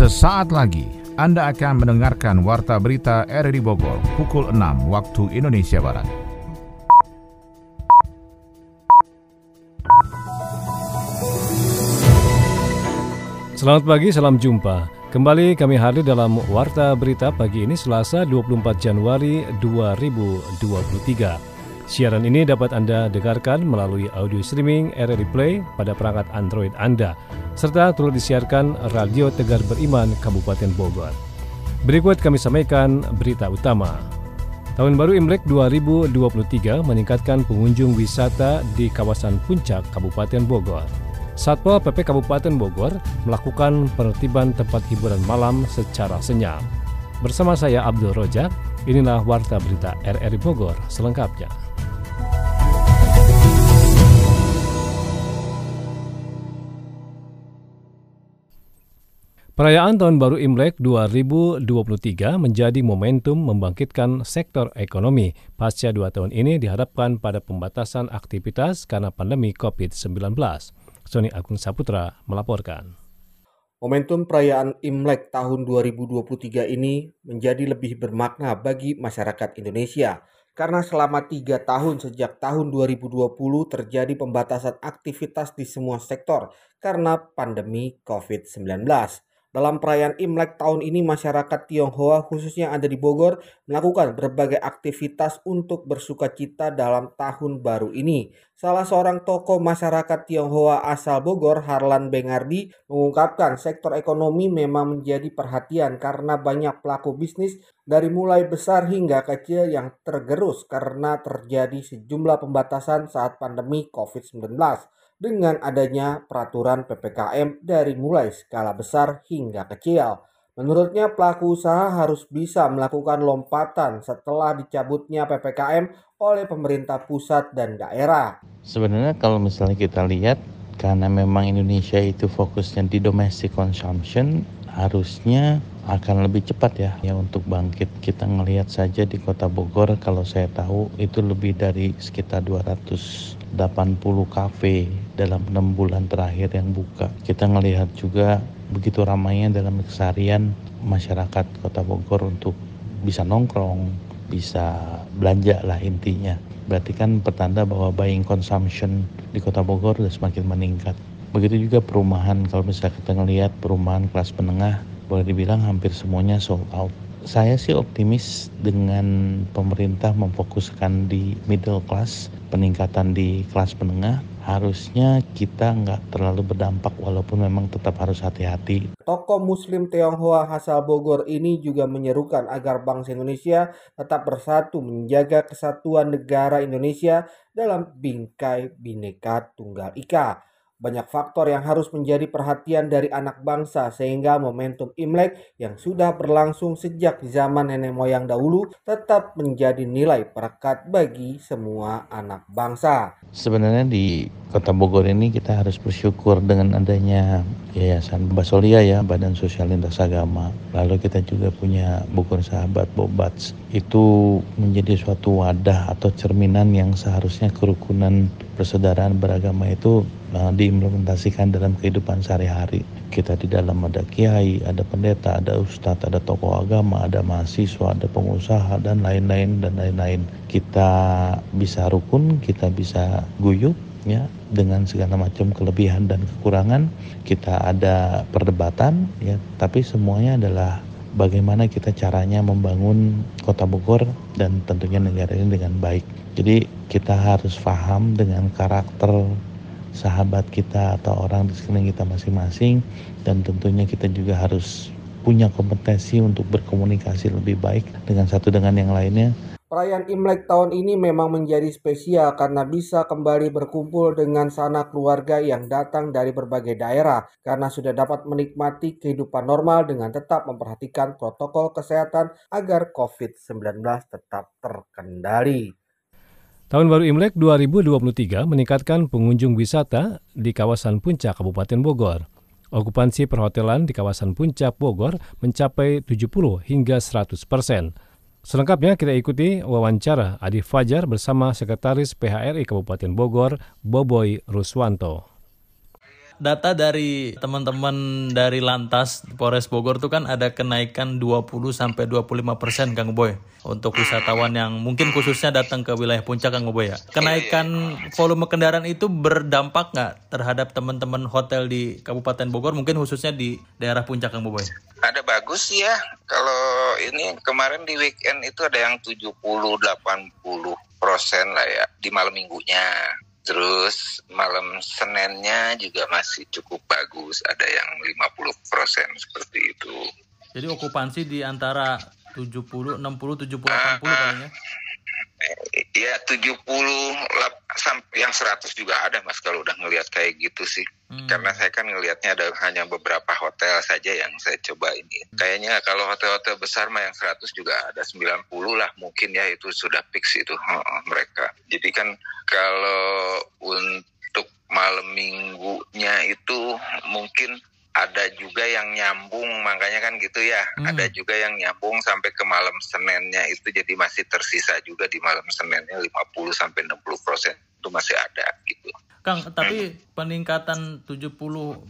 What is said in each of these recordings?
Sesaat lagi Anda akan mendengarkan Warta Berita RRI Bogor pukul 6 waktu Indonesia Barat. Selamat pagi, salam jumpa. Kembali kami hadir dalam Warta Berita pagi ini Selasa 24 Januari 2023. Siaran ini dapat Anda dengarkan melalui audio streaming RRI Play pada perangkat Android Anda, serta turut disiarkan Radio Tegar Beriman Kabupaten Bogor. Berikut kami sampaikan berita utama. Tahun baru Imlek 2023 meningkatkan pengunjung wisata di kawasan Puncak Kabupaten Bogor. Satpol PP Kabupaten Bogor melakukan penertiban tempat hiburan malam secara senyap. Bersama saya Abdul Rojak, inilah Warta Berita RRI Bogor selengkapnya. Perayaan Tahun Baru Imlek 2023 menjadi momentum membangkitkan sektor ekonomi. Pasca dua tahun ini diharapkan pada pembatasan aktivitas karena pandemi COVID-19. Sony Agung Saputra melaporkan. Momentum perayaan Imlek tahun 2023 ini menjadi lebih bermakna bagi masyarakat Indonesia karena selama tiga tahun sejak tahun 2020 terjadi pembatasan aktivitas di semua sektor karena pandemi COVID-19. Dalam perayaan Imlek tahun ini masyarakat Tionghoa khususnya yang ada di Bogor melakukan berbagai aktivitas untuk bersuka cita dalam tahun baru ini. Salah seorang tokoh masyarakat Tionghoa asal Bogor, Harlan Bengardi, mengungkapkan sektor ekonomi memang menjadi perhatian karena banyak pelaku bisnis dari mulai besar hingga kecil yang tergerus karena terjadi sejumlah pembatasan saat pandemi COVID-19 dengan adanya peraturan PPKM dari mulai skala besar hingga kecil. Menurutnya pelaku usaha harus bisa melakukan lompatan setelah dicabutnya PPKM oleh pemerintah pusat dan daerah. Sebenarnya kalau misalnya kita lihat karena memang Indonesia itu fokusnya di domestic consumption harusnya akan lebih cepat ya ya untuk bangkit. Kita ngelihat saja di Kota Bogor kalau saya tahu itu lebih dari sekitar 200 80 kafe dalam enam bulan terakhir yang buka. Kita melihat juga begitu ramainya dalam keseharian masyarakat Kota Bogor untuk bisa nongkrong, bisa belanja lah intinya. Berarti kan pertanda bahwa buying consumption di Kota Bogor sudah semakin meningkat. Begitu juga perumahan, kalau misalnya kita ngelihat perumahan kelas menengah, boleh dibilang hampir semuanya sold out saya sih optimis dengan pemerintah memfokuskan di middle class, peningkatan di kelas menengah, harusnya kita nggak terlalu berdampak walaupun memang tetap harus hati-hati. Tokoh Muslim Tionghoa asal Bogor ini juga menyerukan agar bangsa Indonesia tetap bersatu menjaga kesatuan negara Indonesia dalam bingkai bineka tunggal ika. Banyak faktor yang harus menjadi perhatian dari anak bangsa sehingga momentum Imlek yang sudah berlangsung sejak zaman nenek moyang dahulu tetap menjadi nilai perekat bagi semua anak bangsa. Sebenarnya di Kota Bogor ini kita harus bersyukur dengan adanya Yayasan Basolia ya, Badan Sosial Lintas Agama. Lalu kita juga punya Bogor Sahabat Bobats. Itu menjadi suatu wadah atau cerminan yang seharusnya kerukunan persaudaraan beragama itu uh, diimplementasikan dalam kehidupan sehari-hari. Kita di dalam ada kiai, ada pendeta, ada ustadz, ada tokoh agama, ada mahasiswa, ada pengusaha dan lain-lain dan lain-lain. Kita bisa rukun, kita bisa guyup ya dengan segala macam kelebihan dan kekurangan. Kita ada perdebatan ya, tapi semuanya adalah bagaimana kita caranya membangun kota Bogor dan tentunya negara ini dengan baik. Jadi kita harus paham dengan karakter sahabat kita atau orang di sekeliling kita masing-masing dan tentunya kita juga harus punya kompetensi untuk berkomunikasi lebih baik dengan satu dengan yang lainnya. Perayaan Imlek tahun ini memang menjadi spesial karena bisa kembali berkumpul dengan sanak keluarga yang datang dari berbagai daerah karena sudah dapat menikmati kehidupan normal dengan tetap memperhatikan protokol kesehatan agar COVID-19 tetap terkendali. Tahun baru Imlek 2023 meningkatkan pengunjung wisata di kawasan Puncak Kabupaten Bogor. Okupansi perhotelan di kawasan Puncak Bogor mencapai 70 hingga 100 persen. Selengkapnya kita ikuti wawancara Adi Fajar bersama Sekretaris PHRI Kabupaten Bogor, Boboy Ruswanto. Data dari teman-teman dari Lantas Polres Bogor tuh kan ada kenaikan 20 sampai 25 persen Kang Boy untuk wisatawan yang mungkin khususnya datang ke wilayah puncak Kang Boy ya. Kenaikan volume kendaraan itu berdampak nggak terhadap teman-teman hotel di Kabupaten Bogor mungkin khususnya di daerah puncak Kang Boy? Ada bagus ya. Kalau ini kemarin di weekend itu ada yang 70 80 persen lah ya di malam minggunya. Terus malam Seninnya juga masih cukup bagus, ada yang 50 persen seperti itu. Jadi okupansi di antara 70, 60, 70, 80 kayaknya? Ya 70 sampai yang 100 juga ada mas kalau udah ngelihat kayak gitu sih. Hmm. Karena saya kan ngelihatnya ada hanya beberapa hotel saja yang saya coba ini. Hmm. Kayaknya kalau hotel-hotel besar mah yang 100 juga ada 90 lah mungkin ya itu sudah fix itu mereka. Jadi kan kalau untuk malam minggunya itu mungkin ada juga yang nyambung makanya kan gitu ya hmm. ada juga yang nyambung sampai ke malam Seninnya itu jadi masih tersisa juga di malam Seninnya 50 sampai 60 persen itu masih ada gitu Kang tapi hmm. peningkatan 70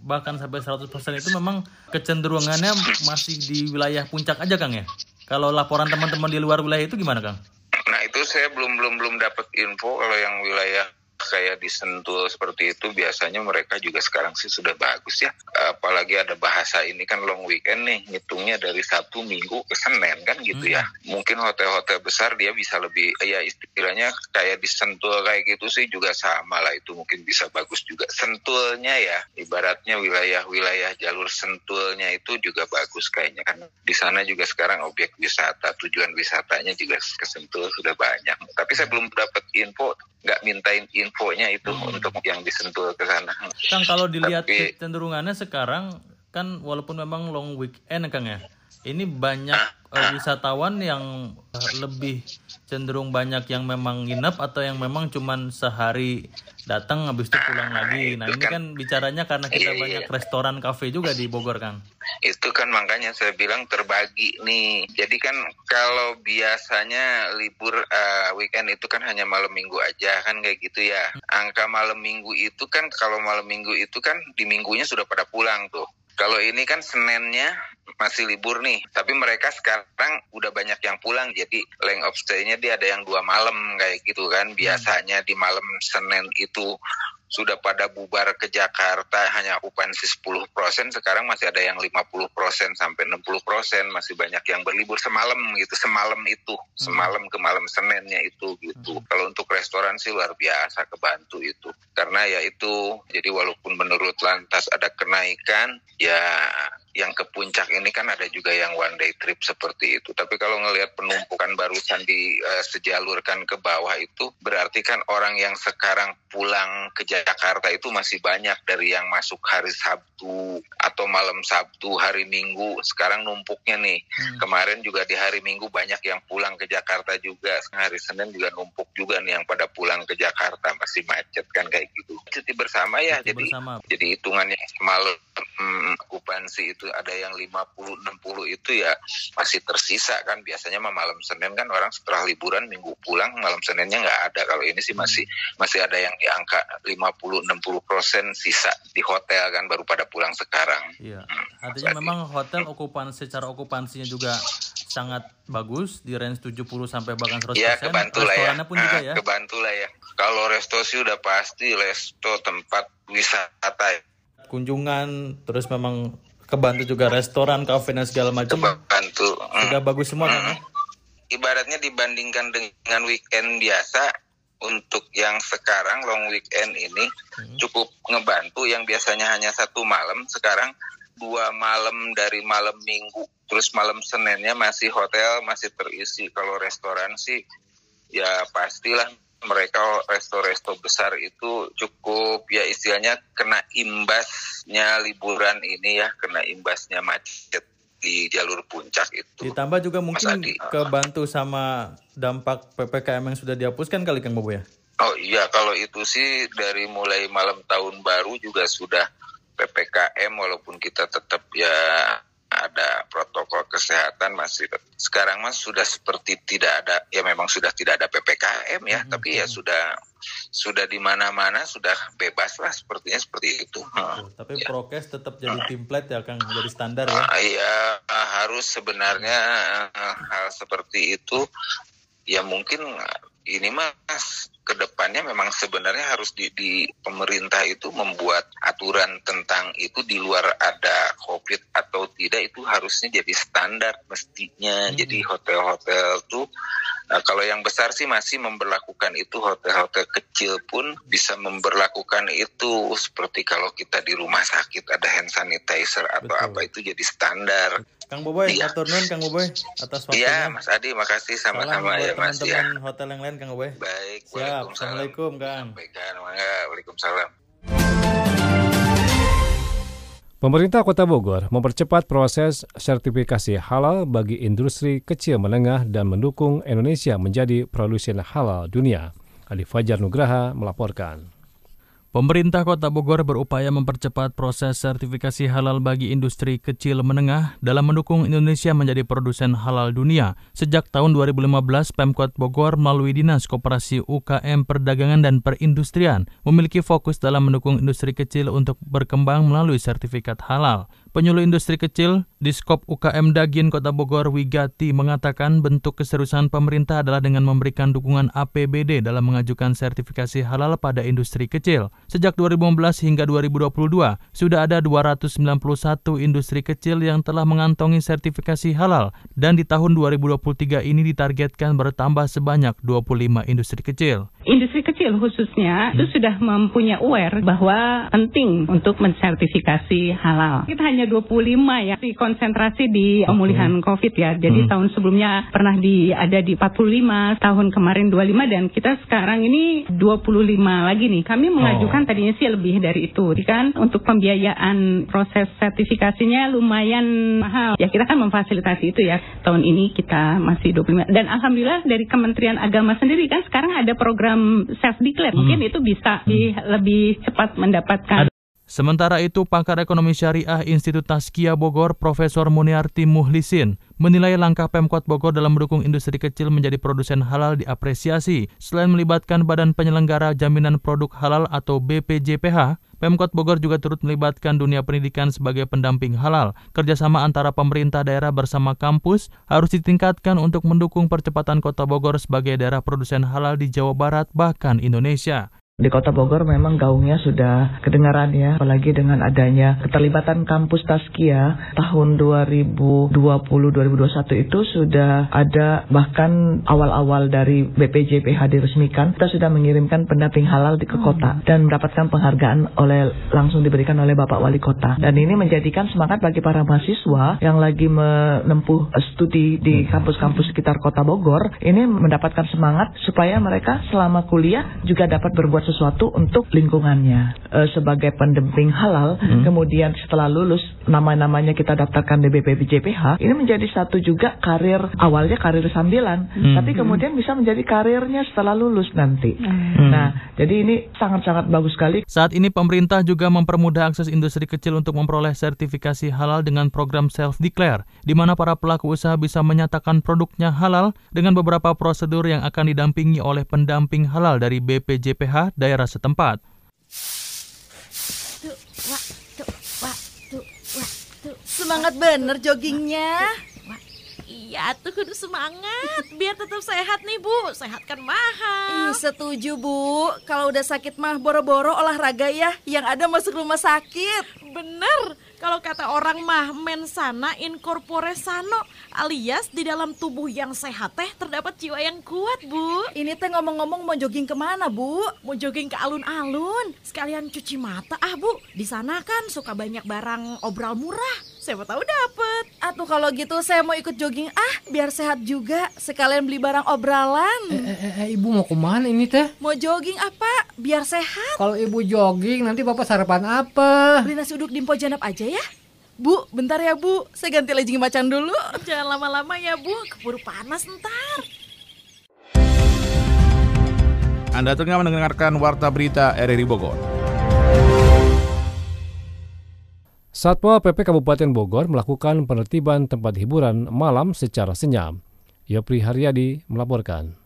bahkan sampai 100 persen itu memang kecenderungannya masih di wilayah puncak aja Kang ya kalau laporan teman-teman di luar wilayah itu gimana Kang? Nah itu saya belum belum belum dapat info kalau yang wilayah kayak disentuh seperti itu biasanya mereka juga sekarang sih sudah bagus ya. Apalagi ada bahasa ini kan long weekend nih ngitungnya dari satu Minggu ke Senin kan gitu ya. Hmm. mungkin hotel-hotel besar dia bisa lebih ya istilahnya kayak disentuh kayak gitu sih juga sama lah itu mungkin bisa bagus juga. Sentulnya ya ibaratnya wilayah-wilayah jalur sentulnya itu juga bagus kayaknya kan. Di sana juga sekarang objek wisata tujuan wisatanya juga kesentul sudah banyak. Tapi saya belum dapat info nggak mintain infonya itu hmm. untuk yang disentuh ke sana. Kang kalau dilihat Tapi, cenderungannya sekarang kan walaupun memang long weekend Kang ya, ini banyak uh, wisatawan yang uh, lebih cenderung banyak yang memang nginep atau yang memang cuman sehari datang habis itu pulang nah, lagi. Nah, ini kan, kan bicaranya karena kita iya, banyak iya. restoran kafe juga di Bogor, Kang. Itu kan makanya saya bilang terbagi nih. Jadi kan kalau biasanya libur uh, weekend itu kan hanya malam minggu aja kan kayak gitu ya. Angka malam minggu itu kan kalau malam minggu itu kan di minggunya sudah pada pulang tuh. Kalau ini kan Seninnya masih libur nih, tapi mereka sekarang udah banyak yang pulang, jadi length of stay-nya dia ada yang dua malam kayak gitu kan. Hmm. Biasanya di malam Senin itu sudah pada bubar ke Jakarta hanya okupansi 10 persen, sekarang masih ada yang 50 persen sampai 60 persen, masih banyak yang berlibur semalam gitu, semalam itu, hmm. semalam ke malam Seninnya itu gitu. Hmm. Kalau untuk restoran sih luar biasa kebantu itu, karena ya itu, jadi walaupun menurut lantas ada kenaikan, ya yang ke puncak ini kan ada juga yang one day trip seperti itu. Tapi kalau ngelihat penumpukan barusan di uh, sejalurkan ke bawah itu berarti kan orang yang sekarang pulang ke Jakarta itu masih banyak dari yang masuk hari Sabtu atau malam Sabtu, hari Minggu. Sekarang numpuknya nih. Hmm. Kemarin juga di hari Minggu banyak yang pulang ke Jakarta juga. Hari Senin juga numpuk juga nih yang pada pulang ke Jakarta masih macet kan kayak gitu. Cuti bersama ya Cuti jadi bersama. jadi hitungannya malam hmm, okupansi itu ada yang 50 60 itu ya masih tersisa kan biasanya malam Senin kan orang setelah liburan minggu pulang malam Seninnya nggak ada kalau ini sih masih masih ada yang di angka 50 60 persen sisa di hotel kan baru pada pulang sekarang. Iya. Hmm, Artinya memang hotel okupansi secara okupansinya juga sangat bagus di range 70 sampai bahkan 100%. Iya, kebantu lah ya. pun juga ya. Kebantu lah ya. Kalau resto sih udah pasti resto tempat wisata ya kunjungan terus memang kebantu juga restoran kafe dan segala macam kebantu sudah hmm. bagus semua kan ya? Hmm. ibaratnya dibandingkan dengan weekend biasa untuk yang sekarang long weekend ini hmm. cukup ngebantu yang biasanya hanya satu malam sekarang dua malam dari malam minggu terus malam seninnya masih hotel masih terisi kalau restoran sih ya pastilah mereka resto-resto besar itu cukup istilahnya kena imbasnya liburan ini ya, kena imbasnya macet di jalur puncak itu. Ditambah juga mungkin kebantu sama dampak PPKM yang sudah dihapuskan kali Kang Bobo ya? Oh iya, kalau itu sih dari mulai malam tahun baru juga sudah PPKM walaupun kita tetap ya ada protokol kesehatan masih sekarang mas sudah seperti tidak ada ya memang sudah tidak ada ppkm ya hmm. tapi ya sudah sudah di mana-mana sudah bebas lah sepertinya seperti itu. Betul. Tapi ya. prokes tetap jadi template ya Kang, jadi standar ya. Uh, iya, harus sebenarnya uh, hal seperti itu ya mungkin ini mas ke depannya memang sebenarnya harus di, di pemerintah itu membuat aturan tentang itu di luar ada covid atau tidak itu harusnya jadi standar mestinya hmm. jadi hotel-hotel tuh Nah, kalau yang besar sih masih memperlakukan itu hotel-hotel kecil pun bisa memperlakukan itu seperti kalau kita di rumah sakit ada hand sanitizer atau Betul. apa itu jadi standar. Kang Boboy, ya. atur nun Kang Boboy atas waktunya. Iya, Mas Adi, makasih sama-sama ya Mas ya. teman-teman hotel yang lain Kang Boboy. Baik, Siap. Assalamualaikum Kang. Sampaikan, Waalaikumsalam. Pemerintah Kota Bogor mempercepat proses sertifikasi halal bagi industri kecil menengah dan mendukung Indonesia menjadi produsen halal dunia. Ali Fajar Nugraha melaporkan. Pemerintah Kota Bogor berupaya mempercepat proses sertifikasi halal bagi industri kecil menengah dalam mendukung Indonesia menjadi produsen halal dunia. Sejak tahun 2015, Pemkot Bogor melalui Dinas Koperasi UKM Perdagangan dan Perindustrian memiliki fokus dalam mendukung industri kecil untuk berkembang melalui sertifikat halal. Penyuluh industri kecil di Skop UKM Dagin Kota Bogor Wigati mengatakan bentuk keseriusan pemerintah adalah dengan memberikan dukungan APBD dalam mengajukan sertifikasi halal pada industri kecil. Sejak 2015 hingga 2022, sudah ada 291 industri kecil yang telah mengantongi sertifikasi halal dan di tahun 2023 ini ditargetkan bertambah sebanyak 25 industri kecil. Industri kecil khususnya itu sudah mempunyai aware bahwa penting untuk mensertifikasi halal. Kita hanya hanya 25 ya di konsentrasi di pemulihan COVID ya. Jadi hmm. tahun sebelumnya pernah di ada di 45, tahun kemarin 25 dan kita sekarang ini 25 lagi nih. Kami mengajukan oh. tadinya sih lebih dari itu. Kan untuk pembiayaan proses sertifikasinya lumayan mahal. Ya kita kan memfasilitasi itu ya. Tahun ini kita masih 25 dan alhamdulillah dari Kementerian Agama sendiri kan sekarang ada program self declare. Mungkin hmm. itu bisa hmm. lebih cepat mendapatkan Sementara itu, pakar ekonomi syariah Institut Taskia Bogor, Profesor Muniarti Muhlisin, menilai langkah Pemkot Bogor dalam mendukung industri kecil menjadi produsen halal diapresiasi. Selain melibatkan Badan Penyelenggara Jaminan Produk Halal atau BPJPH, Pemkot Bogor juga turut melibatkan dunia pendidikan sebagai pendamping halal. Kerjasama antara pemerintah daerah bersama kampus harus ditingkatkan untuk mendukung percepatan kota Bogor sebagai daerah produsen halal di Jawa Barat bahkan Indonesia. Di Kota Bogor memang gaungnya sudah kedengaran ya, apalagi dengan adanya keterlibatan kampus Taskia tahun 2020-2021 itu sudah ada bahkan awal-awal dari BPJPH diresmikan, kita sudah mengirimkan pendamping halal di ke hmm. kota dan mendapatkan penghargaan oleh langsung diberikan oleh Bapak Wali Kota. Dan ini menjadikan semangat bagi para mahasiswa yang lagi menempuh studi di hmm. kampus-kampus sekitar Kota Bogor, ini mendapatkan semangat supaya mereka selama kuliah juga dapat berbuat sesuatu untuk lingkungannya e, sebagai pendamping halal. Hmm. Kemudian setelah lulus nama-namanya kita daftarkan di BPJPH, ini menjadi satu juga karir awalnya karir sambilan, hmm. tapi kemudian bisa menjadi karirnya setelah lulus nanti. Hmm. Nah, jadi ini sangat-sangat bagus sekali. Saat ini pemerintah juga mempermudah akses industri kecil untuk memperoleh sertifikasi halal dengan program self declare, di mana para pelaku usaha bisa menyatakan produknya halal dengan beberapa prosedur yang akan didampingi oleh pendamping halal dari BPJPH daerah setempat. Semangat bener joggingnya. Iya tuh kudu semangat biar tetap sehat nih bu Sehat kan mahal Ih, Setuju bu Kalau udah sakit mah boro-boro olahraga ya Yang ada masuk rumah sakit Bener kalau kata orang mah mensana incorpore sano alias di dalam tubuh yang sehat teh terdapat jiwa yang kuat, Bu. Ini teh ngomong-ngomong mau jogging ke mana, Bu? Mau jogging ke alun-alun, sekalian cuci mata ah, Bu. Di sana kan suka banyak barang obral murah. Siapa tahu dapet. Atuh kalau gitu saya mau ikut jogging ah, biar sehat juga. Sekalian beli barang obralan. Eh, eh, eh, eh ibu mau ke mana ini teh? Mau jogging apa? Biar sehat. Kalau ibu jogging nanti bapak sarapan apa? Beli nasi uduk di Janap aja ya. Bu, bentar ya Bu, saya ganti legging macan dulu. Jangan lama-lama ya Bu, keburu panas ntar. Anda tengah mendengarkan Warta Berita RRI Bogor. Satpol PP Kabupaten Bogor melakukan penertiban tempat hiburan malam secara senyap. Yopri Haryadi melaporkan.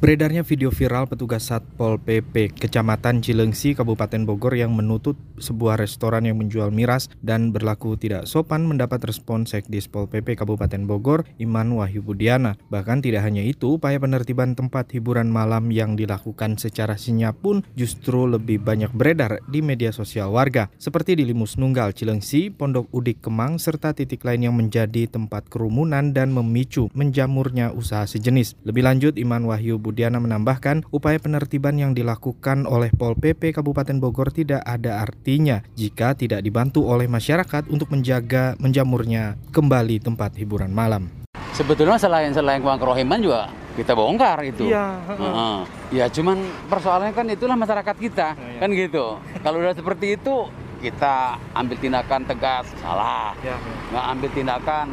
Beredarnya video viral petugas Satpol PP Kecamatan Cilengsi, Kabupaten Bogor yang menutup sebuah restoran yang menjual miras dan berlaku tidak sopan mendapat respon Sekdis Pol PP Kabupaten Bogor, Iman Wahyu Budiana. Bahkan tidak hanya itu, upaya penertiban tempat hiburan malam yang dilakukan secara senyap pun justru lebih banyak beredar di media sosial warga, seperti di Limus Nunggal Cilengsi, Pondok Udik Kemang, serta titik lain yang menjadi tempat kerumunan dan memicu menjamurnya usaha sejenis. Lebih lanjut, Iman Wahyu Budiana menambahkan, upaya penertiban yang dilakukan oleh Pol PP Kabupaten Bogor tidak ada artinya jika tidak dibantu oleh masyarakat untuk menjaga menjamurnya kembali tempat hiburan malam. Sebetulnya selain selain uang kerohiman juga kita bongkar itu. Iya. Uh, ya cuman persoalannya kan itulah masyarakat kita, oh, iya. kan gitu. Kalau udah seperti itu kita ambil tindakan tegas salah, ya, ya. nggak ambil tindakan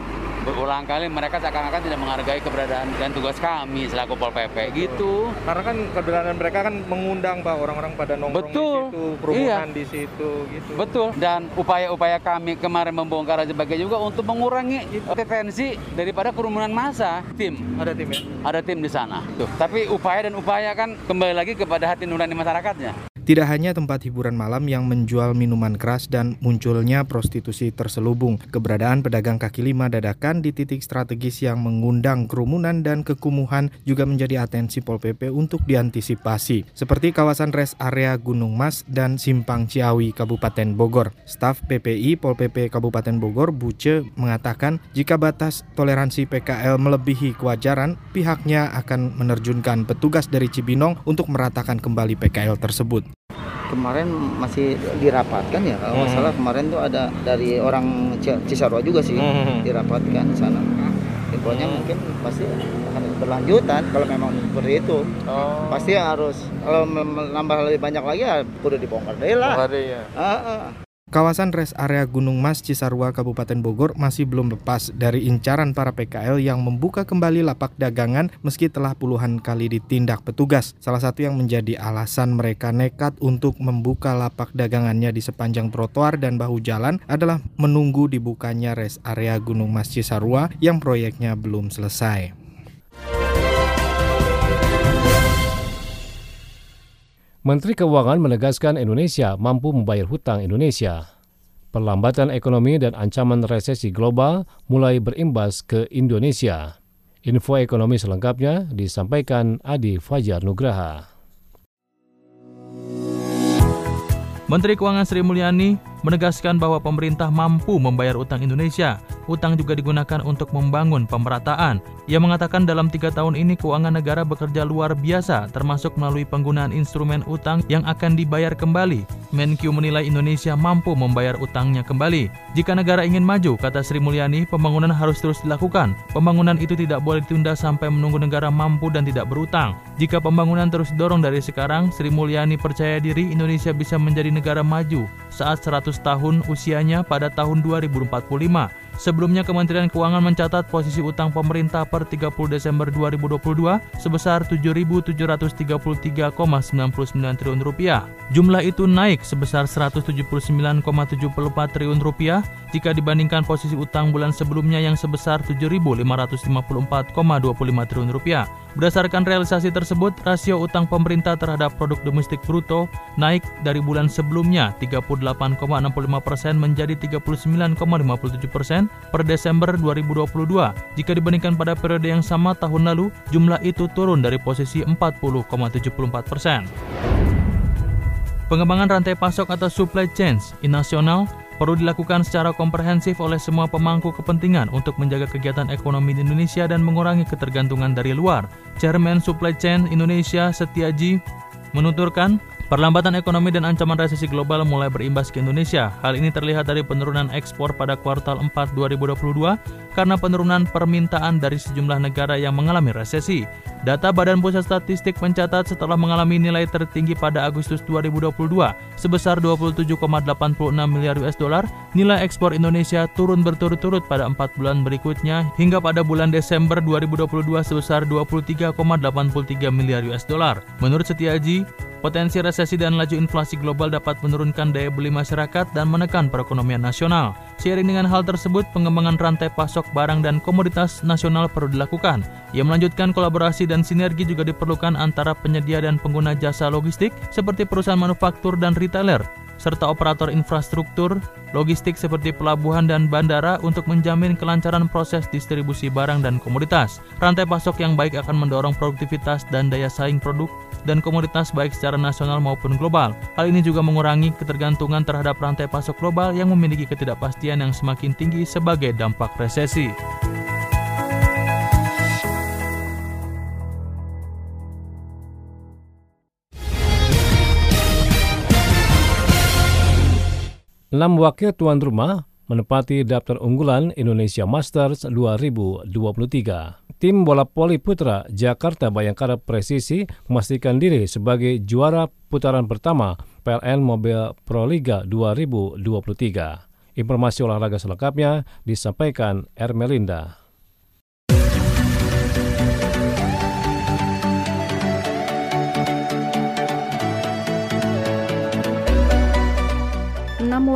berulang kali mereka seakan-akan tidak menghargai keberadaan dan tugas kami selaku Pol PP gitu. Karena kan keberadaan mereka kan mengundang Pak orang-orang pada nongkrong Betul. di situ, kerumunan iya. di situ gitu. Betul. Dan upaya-upaya kami kemarin membongkar sebagai juga untuk mengurangi potensi daripada kerumunan massa. Tim. Ada tim ya? Ada tim di sana. Tuh. Tapi upaya dan upaya kan kembali lagi kepada hati nurani masyarakatnya. Tidak hanya tempat hiburan malam yang menjual minuman keras dan munculnya prostitusi terselubung, keberadaan pedagang kaki lima dadakan di titik strategis yang mengundang kerumunan dan kekumuhan juga menjadi atensi Pol PP untuk diantisipasi, seperti kawasan res area Gunung Mas dan Simpang Ciawi, Kabupaten Bogor. Staf PPI Pol PP Kabupaten Bogor, Buce, mengatakan jika batas toleransi PKL melebihi kewajaran, pihaknya akan menerjunkan petugas dari Cibinong untuk meratakan kembali PKL tersebut kemarin masih dirapatkan ya kalau hmm. salah kemarin tuh ada dari orang Cisarua juga sih hmm. dirapatkan sana infonya mungkin pasti akan berlanjutan kalau memang seperti itu oh. pasti harus kalau nambah lebih banyak lagi ya udah dibongkar deh lah ya. uh, uh. Kawasan res area Gunung Mas Cisarua Kabupaten Bogor masih belum lepas dari incaran para PKL yang membuka kembali lapak dagangan meski telah puluhan kali ditindak petugas. Salah satu yang menjadi alasan mereka nekat untuk membuka lapak dagangannya di sepanjang trotoar dan bahu jalan adalah menunggu dibukanya res area Gunung Mas Cisarua yang proyeknya belum selesai. Menteri Keuangan menegaskan Indonesia mampu membayar hutang Indonesia. Perlambatan ekonomi dan ancaman resesi global mulai berimbas ke Indonesia. Info ekonomi selengkapnya disampaikan Adi Fajar Nugraha. Menteri Keuangan Sri Mulyani menegaskan bahwa pemerintah mampu membayar utang Indonesia utang juga digunakan untuk membangun pemerataan. Ia mengatakan dalam tiga tahun ini keuangan negara bekerja luar biasa, termasuk melalui penggunaan instrumen utang yang akan dibayar kembali. Menkyu menilai Indonesia mampu membayar utangnya kembali. Jika negara ingin maju, kata Sri Mulyani, pembangunan harus terus dilakukan. Pembangunan itu tidak boleh ditunda sampai menunggu negara mampu dan tidak berutang. Jika pembangunan terus didorong dari sekarang, Sri Mulyani percaya diri Indonesia bisa menjadi negara maju saat 100 tahun usianya pada tahun 2045. Sebelumnya Kementerian Keuangan mencatat posisi utang pemerintah per 30 Desember 2022 sebesar 7.733,99 triliun rupiah. Jumlah itu naik sebesar 179,74 triliun rupiah jika dibandingkan posisi utang bulan sebelumnya yang sebesar 7.554,25 triliun rupiah. Berdasarkan realisasi tersebut, rasio utang pemerintah terhadap produk domestik bruto naik dari bulan sebelumnya 38,65 persen menjadi 39,57 persen per Desember 2022. Jika dibandingkan pada periode yang sama tahun lalu, jumlah itu turun dari posisi 40,74 persen. Pengembangan rantai pasok atau supply chains nasional perlu dilakukan secara komprehensif oleh semua pemangku kepentingan untuk menjaga kegiatan ekonomi di Indonesia dan mengurangi ketergantungan dari luar. Chairman Supply Chain Indonesia Setiaji menuturkan, Perlambatan ekonomi dan ancaman resesi global mulai berimbas ke Indonesia. Hal ini terlihat dari penurunan ekspor pada kuartal 4 2022 karena penurunan permintaan dari sejumlah negara yang mengalami resesi. Data Badan Pusat Statistik mencatat setelah mengalami nilai tertinggi pada Agustus 2022 sebesar 27,86 miliar US dollar, nilai ekspor Indonesia turun berturut-turut pada empat bulan berikutnya hingga pada bulan Desember 2022 sebesar 23,83 miliar US dollar. Menurut Setiaji, Potensi resesi dan laju inflasi global dapat menurunkan daya beli masyarakat dan menekan perekonomian nasional. Seiring dengan hal tersebut, pengembangan rantai pasok barang dan komoditas nasional perlu dilakukan. Ia melanjutkan kolaborasi dan sinergi juga diperlukan antara penyedia dan pengguna jasa logistik seperti perusahaan manufaktur dan retailer, serta operator infrastruktur logistik seperti pelabuhan dan bandara untuk menjamin kelancaran proses distribusi barang dan komoditas. Rantai pasok yang baik akan mendorong produktivitas dan daya saing produk dan komoditas baik secara nasional maupun global. Hal ini juga mengurangi ketergantungan terhadap rantai pasok global yang memiliki ketidakpastian yang semakin tinggi sebagai dampak resesi. Enam wakil tuan rumah menepati daftar unggulan Indonesia Masters 2023. Tim bola voli putra Jakarta Bayangkara Presisi memastikan diri sebagai juara putaran pertama PLN Mobile Pro Liga 2023. Informasi olahraga selengkapnya disampaikan Ermelinda.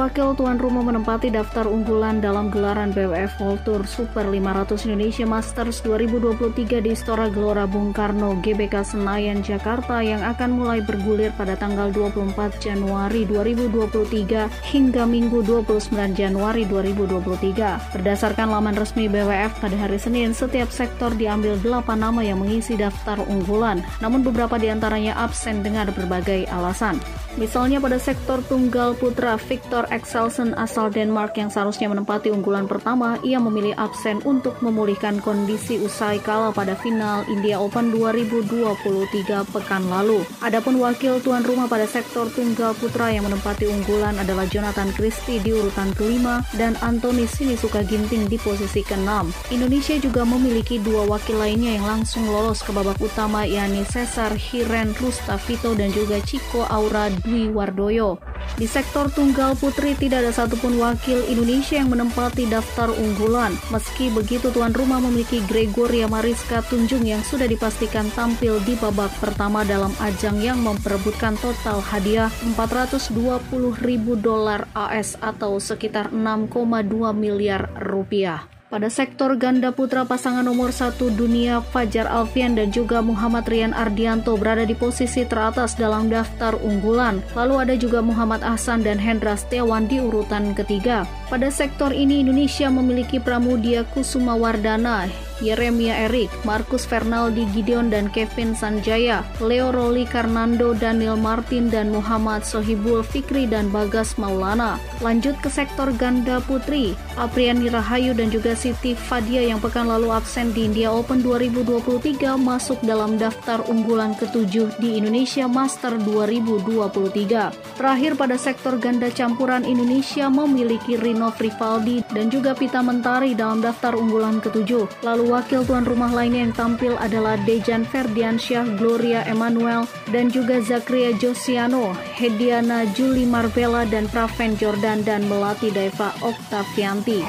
Wakil tuan rumah menempati daftar unggulan dalam gelaran BWF World Tour Super 500 Indonesia Masters 2023 di Istora Gelora Bung Karno, GBK Senayan, Jakarta yang akan mulai bergulir pada tanggal 24 Januari 2023 hingga Minggu 29 Januari 2023. Berdasarkan laman resmi BWF pada hari Senin, setiap sektor diambil 8 nama yang mengisi daftar unggulan, namun beberapa di antaranya absen dengan berbagai alasan. Misalnya pada sektor tunggal putra Victor Excelsen asal Denmark yang seharusnya menempati unggulan pertama, ia memilih absen untuk memulihkan kondisi usai kalah pada final India Open 2023 pekan lalu. Adapun wakil tuan rumah pada sektor tunggal putra yang menempati unggulan adalah Jonathan Christie di urutan kelima dan Anthony Sinisuka Ginting di posisi keenam. Indonesia juga memiliki dua wakil lainnya yang langsung lolos ke babak utama yakni Cesar Hiren Rustavito dan juga Chico Aura Dwi Wardoyo. Di sektor tunggal putri tidak ada satupun wakil Indonesia yang menempati daftar unggulan. Meski begitu tuan rumah memiliki Gregoria Mariska Tunjung yang sudah dipastikan tampil di babak pertama dalam ajang yang memperebutkan total hadiah 420 ribu dolar AS atau sekitar 6,2 miliar rupiah. Pada sektor ganda putra pasangan nomor satu dunia Fajar Alfian dan juga Muhammad Rian Ardianto berada di posisi teratas dalam daftar unggulan. Lalu ada juga Muhammad Ahsan dan Hendra Setiawan di urutan ketiga. Pada sektor ini Indonesia memiliki Pramudia Kusuma Wardana Yeremia Erik, Marcus Fernaldi Gideon dan Kevin Sanjaya, Leo Roli Karnando, Daniel Martin dan Muhammad Sohibul Fikri dan Bagas Maulana. Lanjut ke sektor ganda putri, Apriani Rahayu dan juga Siti Fadia yang pekan lalu absen di India Open 2023 masuk dalam daftar unggulan ketujuh di Indonesia Master 2023. Terakhir pada sektor ganda campuran Indonesia memiliki Rino Frivaldi dan juga Pita Mentari dalam daftar unggulan ketujuh. Lalu wakil tuan rumah lainnya yang tampil adalah Dejan Ferdiansyah, Gloria Emanuel, dan juga Zakria Josiano, Hediana Juli Marvella, dan Praven Jordan dan Melati Daiva Oktavianti.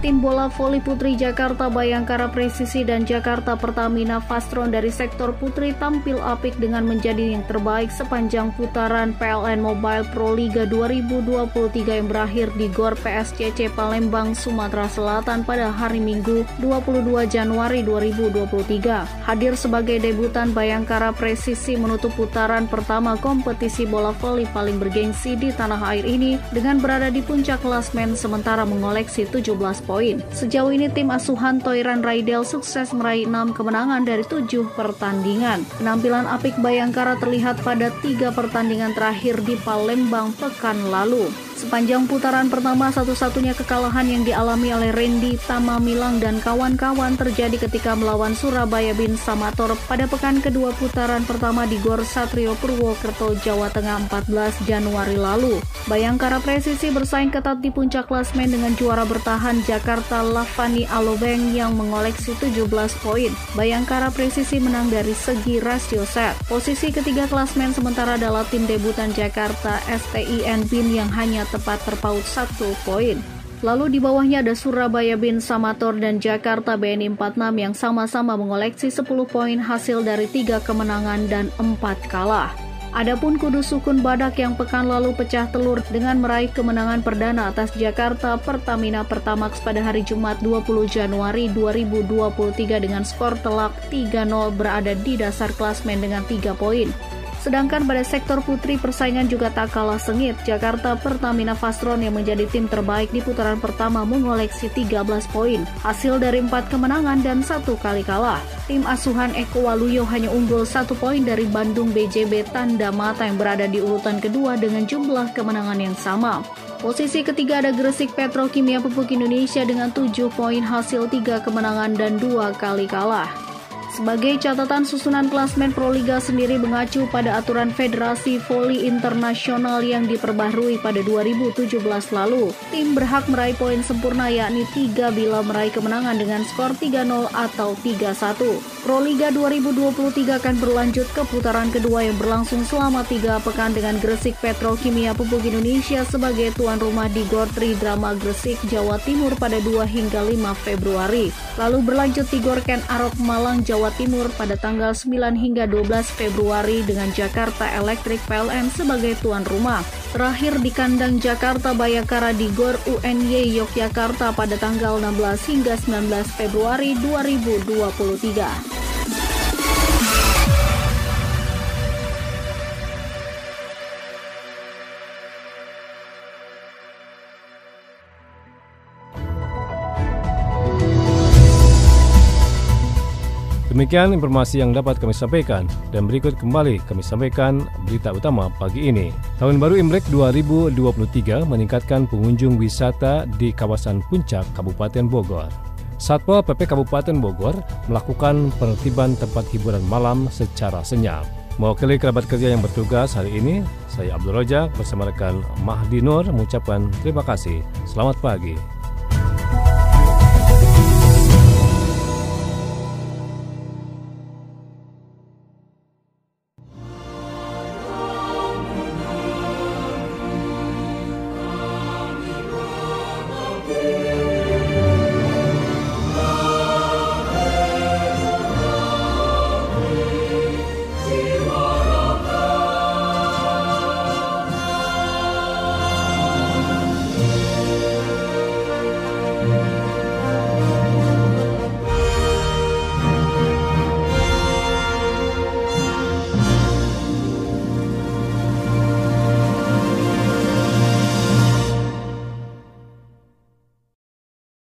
Tim bola voli putri Jakarta Bayangkara Presisi dan Jakarta Pertamina Fastron dari sektor putri tampil apik dengan menjadi yang terbaik sepanjang putaran PLN Mobile Pro Liga 2023 yang berakhir di GOR PSCC Palembang, Sumatera Selatan pada hari Minggu 22 Januari 2023. Hadir sebagai debutan Bayangkara Presisi menutup putaran pertama kompetisi bola voli paling bergengsi di tanah air ini dengan berada di puncak klasmen sementara mengoleksi 17 poin. Sejauh ini tim asuhan Toiran Raidel sukses meraih 6 kemenangan dari 7 pertandingan. Penampilan apik Bayangkara terlihat pada tiga pertandingan terakhir di Palembang pekan lalu. Sepanjang putaran pertama, satu-satunya kekalahan yang dialami oleh Randy Tamamilang dan kawan-kawan terjadi ketika melawan Surabaya Bin Samator pada pekan kedua putaran pertama di Gor Satrio Purwokerto, Jawa Tengah 14 Januari lalu. Bayangkara Presisi bersaing ketat di puncak klasmen dengan juara bertahan Jakarta Lavani Alobeng yang mengoleksi 17 poin. Bayangkara Presisi menang dari segi rasio set. Posisi ketiga klasmen sementara adalah tim debutan Jakarta STIN Bin yang hanya tepat terpaut satu poin. Lalu di bawahnya ada Surabaya Bin Samator dan Jakarta BNI 46 yang sama-sama mengoleksi 10 poin hasil dari tiga kemenangan dan 4 kalah. Adapun Kudu Sukun Badak yang pekan lalu pecah telur dengan meraih kemenangan perdana atas Jakarta Pertamina Pertamax pada hari Jumat 20 Januari 2023 dengan skor telak 3-0 berada di dasar klasmen dengan 3 poin. Sedangkan pada sektor putri persaingan juga tak kalah sengit. Jakarta Pertamina Fastron yang menjadi tim terbaik di putaran pertama mengoleksi 13 poin. Hasil dari empat kemenangan dan satu kali kalah. Tim asuhan Eko Waluyo hanya unggul satu poin dari Bandung BJB Tanda Mata yang berada di urutan kedua dengan jumlah kemenangan yang sama. Posisi ketiga ada Gresik Petrokimia Pupuk Indonesia dengan 7 poin hasil 3 kemenangan dan dua kali kalah. Sebagai catatan susunan klasmen Proliga sendiri mengacu pada aturan Federasi Voli Internasional yang diperbaharui pada 2017 lalu. Tim berhak meraih poin sempurna yakni 3 bila meraih kemenangan dengan skor 3-0 atau 3-1. Proliga 2023 akan berlanjut ke putaran kedua yang berlangsung selama 3 pekan dengan Gresik Petrokimia Pupuk Indonesia sebagai tuan rumah di Gor Drama Gresik, Jawa Timur pada 2 hingga 5 Februari. Lalu berlanjut di Gor Ken Arok Malang, Jawa Jawa Timur pada tanggal 9 hingga 12 Februari dengan Jakarta Electric PLN sebagai tuan rumah. Terakhir di kandang Jakarta Bayakara di Gor UNY Yogyakarta pada tanggal 16 hingga 19 Februari 2023. Demikian informasi yang dapat kami sampaikan dan berikut kembali kami sampaikan berita utama pagi ini. Tahun baru Imlek 2023 meningkatkan pengunjung wisata di kawasan Puncak Kabupaten Bogor. Satpol PP Kabupaten Bogor melakukan penertiban tempat hiburan malam secara senyap. Mewakili kerabat kerja yang bertugas hari ini, saya Abdul Rojak bersama rekan Mahdi Nur mengucapkan terima kasih. Selamat pagi.